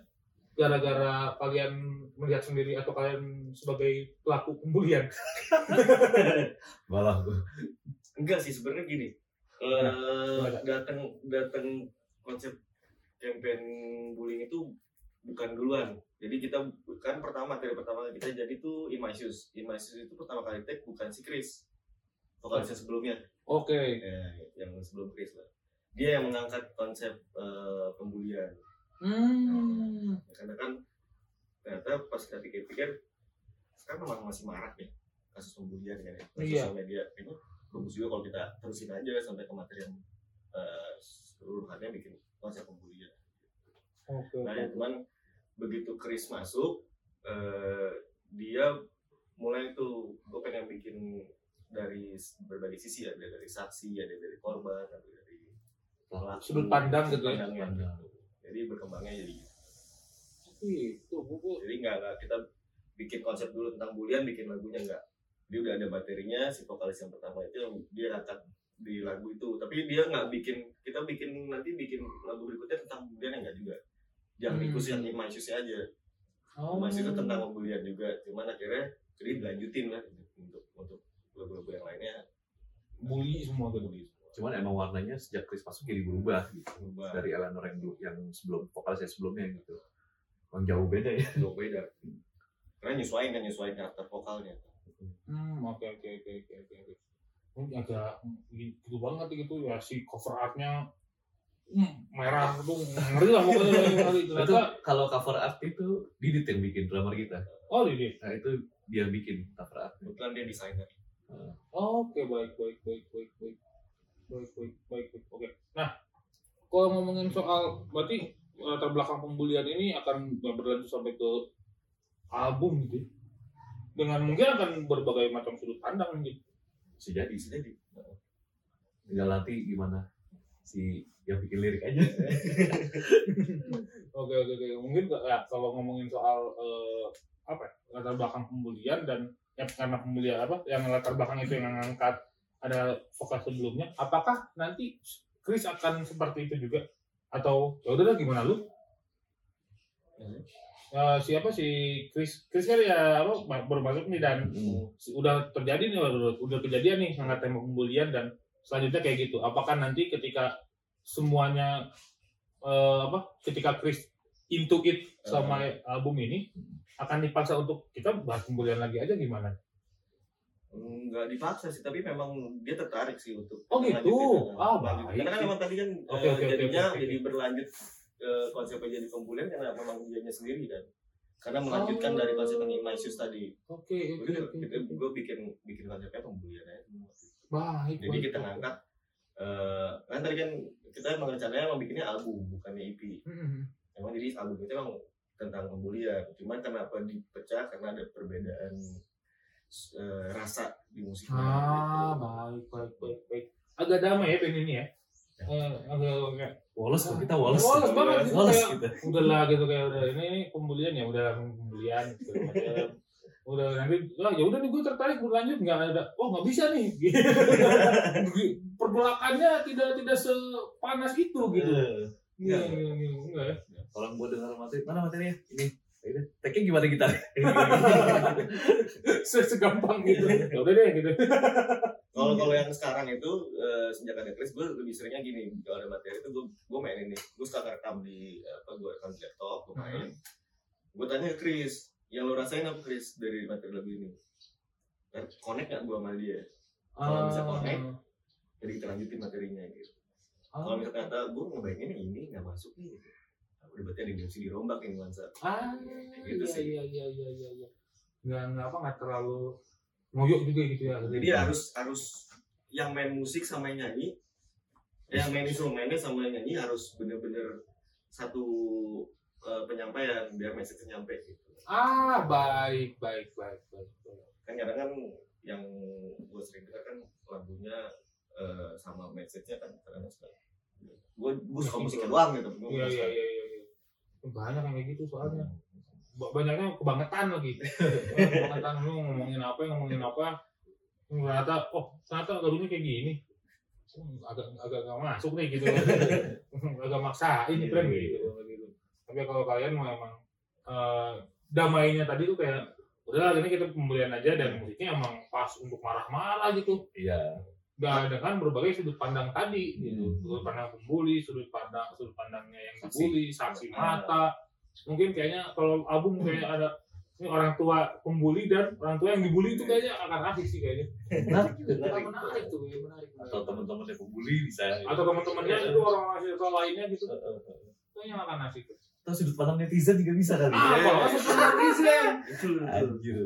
gara-gara kalian melihat sendiri atau kalian sebagai pelaku pembulian. malah enggak sih sebenarnya gini. Gimana? datang datang konsep campaign bullying itu bukan duluan. Jadi kita kan pertama materi pertama kita jadi tuh My Shoes itu pertama kali take bukan si Chris. Vokalisnya sebelumnya. Oke. eh, yang sebelum Chris lah. Dia yang mengangkat konsep eh, pembulian. Hmm. karena kan ternyata pas kita pikir-pikir sekarang memang masih marak nih kasus pembulian kan ya di Iya. sosial media ini bagus juga kalau kita terusin aja sampai ke materi yang eh, seluruhannya bikin konsep pembulian Oke. nah ya cuman begitu Chris masuk eh, dia mulai tuh gue pengen bikin dari berbagai sisi ya ada dari saksi ada dari korban ada dari pelaku Sudut pandang gitu ya. gitu. jadi berkembangnya jadi Itu buku. jadi nggak nggak kita bikin konsep dulu tentang bulian bikin lagunya nggak dia udah ada materinya si vokalis yang pertama itu yang dia angkat di lagu itu. Tapi dia nggak bikin kita bikin nanti bikin lagu berikutnya tentang bulian enggak juga. Yang Hmm. yang Imai aja. Oh. Imai itu tentang pembulian juga. Cuman akhirnya jadi dilanjutin lah untuk untuk lagu-lagu yang lainnya. Bully semua gitu. cuman emang warnanya sejak Chris masuk jadi berubah gitu. Berubah. Dari Eleanor yang dulu- yang sebelum vokalisnya sebelumnya gitu. Emang jauh beda ya. Jauh beda. Karena nyesuaiin kan nyesuaiin karakter vokalnya Hmm, oke oke oke oke oke. oke. Ini agak gitu banget gitu ya si cover artnya hmm, merah tuh ngeri lah pokoknya itu ternyata kalau cover art itu Didit yang bikin drummer kita. Oh ini nah itu dia bikin cover art. Kebetulan dia desainer. Oke baik baik baik baik baik. Baik baik baik baik. Oke. Nah kalau ngomongin soal berarti latar belakang pembulian ini akan berlanjut sampai ke album gitu ya? Dengan mungkin akan berbagai macam sudut pandang gitu. Bisa jadi bisa jadi. Tinggal nanti gimana si yang bikin lirik aja. Oke oke oke. Mungkin ya kalau ngomongin soal eh, apa ya, latar belakang pembulian dan ya karena pembulian apa yang latar belakang itu yang ngangkat ada vokal sebelumnya apakah nanti Chris akan seperti itu juga? Atau ya udahlah gimana lu Eh, siapa si Chris Chris kan ya apa baru masuk nih dan Hmm. udah terjadi nih udah, udah kejadian nih sangat tembak pembulian dan selanjutnya kayak gitu apakah nanti ketika semuanya eh, apa ketika Chris into it sama album ini akan dipaksa untuk kita bahas pembulian lagi aja gimana nggak dipaksa sih tapi memang dia tertarik sih untuk Oh gitu? Ah, melanjutin. baik karena kan memang tadi kan Oke, oke, oke, jadinya oke, oke. jadi berlanjut ke konsepnya jadi pembulian karena memang dianya sendiri kan. Karena melanjutkan Oh. dari konsep yang Shoes tadi. Oke oke Jadi oke kita gue bikin bikin konsepnya pembulian aja. Baik jadi baik, kita ngangkat eh kan tadi kan kita emang rencananya emang bikinnya album bukannya EP Hmm. emang jadi album itu emang tentang pembulian cuman kenapa dipecah? Karena ada perbedaan eh, rasa di musiknya ah gitu. baik baik baik baik. Agak damai ya pen ini ya. Eh, agak agak Wallace kok kita Wallace Wallace banget gitu, Wallace kayak- kita udah lah gitu kayak udah ini, ini pembulian ya udah pembulian gitu. Udah nanti lah ya udah nih gue tertarik berlanjut nggak ada oh nggak bisa nih. Pergolakannya tidak tidak sepanas itu gitu. Eh, Iya, iya, iya, enggak ya. Orang gua dengar materi mana materinya ini Tag-nya gimana kita? Se- segampang gitu ya udah deh gitu Kalau kalau yang sekarang itu eh, sejak ada Chris, gue lebih seringnya gini. Kalau ada materi itu gue gue main ini. Gue suka rekam di apa gue rekam di laptop, gue main. Gue tanya ke Chris, yang lo rasain apa Chris dari materi lagu ini? Dan connect gak gue sama dia? Kalau bisa connect, jadi kita lanjutin materinya gitu. Kalau misalnya ternyata gue ngebayangin ini nggak masuk nih, gitu. Berarti ada yang mesti dirombak nih nuansa. ah Gitu iya sih. iya iya iya iya iya nggak nggak apa nggak terlalu ngoyok juga gitu ya Jadi harus harus yang main musik sama yang nyanyi, yang main instrumennya sama yang nyanyi harus bener-bener satu eh, penyampaian biar message nyampe gitu. ah baik baik baik baik, baik. Kan kadang kan yang gue sering dengar kan lagunya eh, sama message-nya kan kadang suka gue gue suka musiknya doang gitu. Iya iya iya iya iya. Banyak yang kayak gitu soalnya. Ba- banyaknya kebangetan lagi. Kebangetan lu ngomongin apa ngomongin apa. Ternyata oh ternyata lagunya kayak gini. Agak agak nggak masuk nih gitu. Agak maksa ini tren gitu, gitu tapi kalau kalian mau emang eh, damainya tadi tuh kayak udahlah ini kita pembelian aja dan musiknya emang pas untuk marah-marah gitu. Iya. Nah, dengan berbagai sudut pandang tadi gitu. Hmm. Sudut pandang pembuli, sudut pandang sudut pandangnya yang dibully, saksi mata. Mungkin kayaknya kalau album kayak ada ini orang tua pembuli dan orang tua yang dibully itu kayaknya akan asik sih kayaknya. Menarik, menarik. menarik tuh, kayaknya menarik. Atau teman-teman yang pembuli bisa. atau teman-temannya itu orang-orang lainnya gitu. Kayaknya akan asik. Atau sudut pandang netizen juga bisa kali. Ah, kalau sudut netizen. Betul betul. Anjir.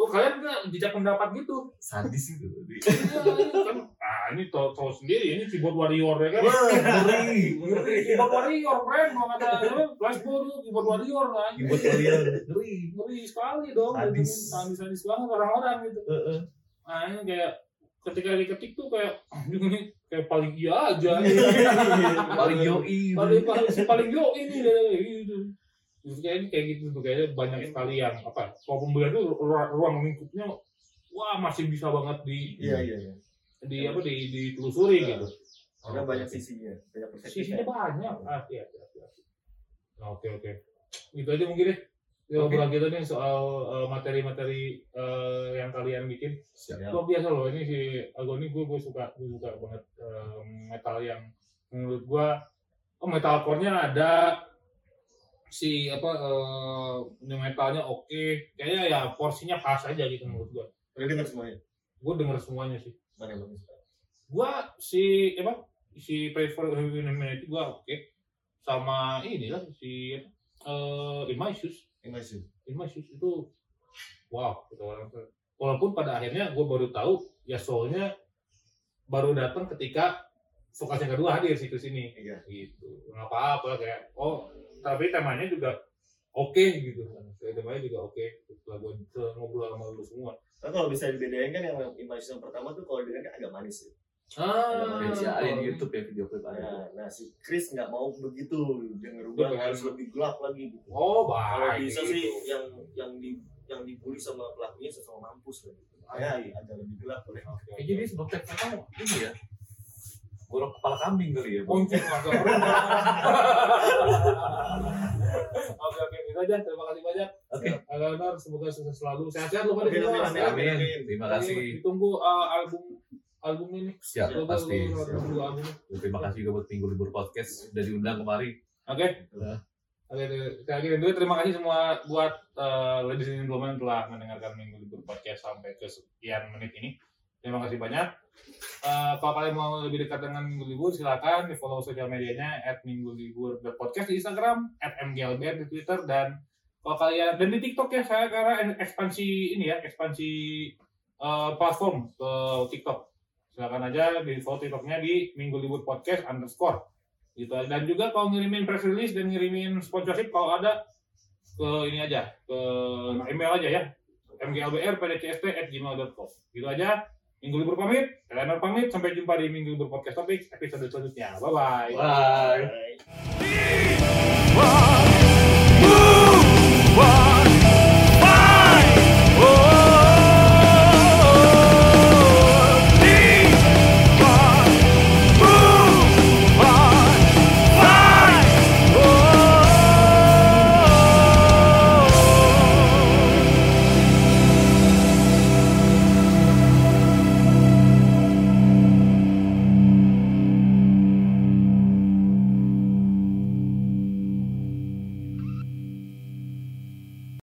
Oh, kalian nggak jejak pendapat gitu? Sadis itu. Iya, kan, ah ini tau, tau sendiri, ini keyboard warrior ya kan? Ngeri. Ngeri, keyboard warrior, keren kalau kata apa, flashboard itu keyboard warrior lah. Dibuat kalian ngeri. Ngeri sekali dong, Sadis. sadis sadis banget orang-orang gitu. Heeh. Nah ini kayak ketika diketik tuh kayak ini kayak paling iya aja. Paling yoi. paling paling paling yo ini gitu. Justru kayak kayak gitu tuh kayaknya banyak sekali yang apa? Kalau pembelian tuh ruang, lingkupnya wah masih bisa banget di Iya iya iya. di apa di ditelusuri gitu. Karena banyak sisinya, banyak Sisinya banyak. Ah, iya, iya, iya. Oke, oke. Itu aja mungkin deh. Ya, obrolan kita nih soal eh, materi-materi eh, yang kalian bikin. Siap. Luar biasa loh ini si Ago ini gue gue suka gue suka banget eh, metal yang menurut gue oh metalcore-nya ada si apa eh, new metalnya oke kayaknya ya porsinya pas aja gitu menurut gue Udah dengar semuanya. gue denger semuanya sih Mana yang bagus? gua si apa si prefer humanity gua oke sama ini lah si eh in my shoes Yang masih. in my shoes itu wow kata orang walaupun pada akhirnya gua baru tahu ya soalnya baru datang ketika vokal yang kedua hadir situ sini Iya. gitu. Nggak apa-apa kayak oh tapi temanya juga oke gitu. Kayak temanya juga oke. Setelah gua ngobrol sama lu semua. Nah, kalau bisa dibedain kan yang yang pertama tuh kalau dengar kan agak manis ya. Ah ada di YouTube ya video klip ada. Nah, nah si Chris nggak mau begitu, dia ngerubah harus lebih gelap lagi gitu. oh Kalau baik bisa gitu. sih yang yang di yang dibully sama pelakunya sama mampus lah gitu. Ya, agak lebih gelap boleh. Oke, Eh, jadi sebab tag kamu ini ya. Gorok kepala kambing kali ya. Bonceng. Oke oke itu aja. Terima kasih banyak. Oke. Agak benar. Semoga sukses selalu. Sehat-sehat lu pada. Amin. Terima kasih. Ditunggu uh, album album ini. Siap, lu- pasti. album. Terima kasih juga buat Minggu Libur Podcast udah diundang kemari. Oke. Ya. Oke, sekali lagi dan juga terima kasih semua buat uh, ladies and gentlemen telah mendengarkan Minggu Libur Podcast sampai ke sekian menit ini. Terima kasih banyak. Uh, kalau kalian mau lebih dekat dengan Minggu Libur, silakan di follow sosial medianya at Minggu Libur Podcast di Instagram, at mglbr di Twitter, dan kalau kalian dan di TikTok ya saya karena ekspansi ini ya ekspansi uh, platform ke TikTok. Silakan aja di follow TikToknya di Minggu Libur Podcast underscore. Gitu. Dan juga kalau ngirimin press release dan ngirimin sponsorship kalau ada ke ini aja ke email aja ya. mglbr pdcst at gmail.com gitu aja. Minggu libur pamit kalian pamit sampai jumpa di minggu libur podcast topik episode selanjutnya. Bye bye Bye. Bye.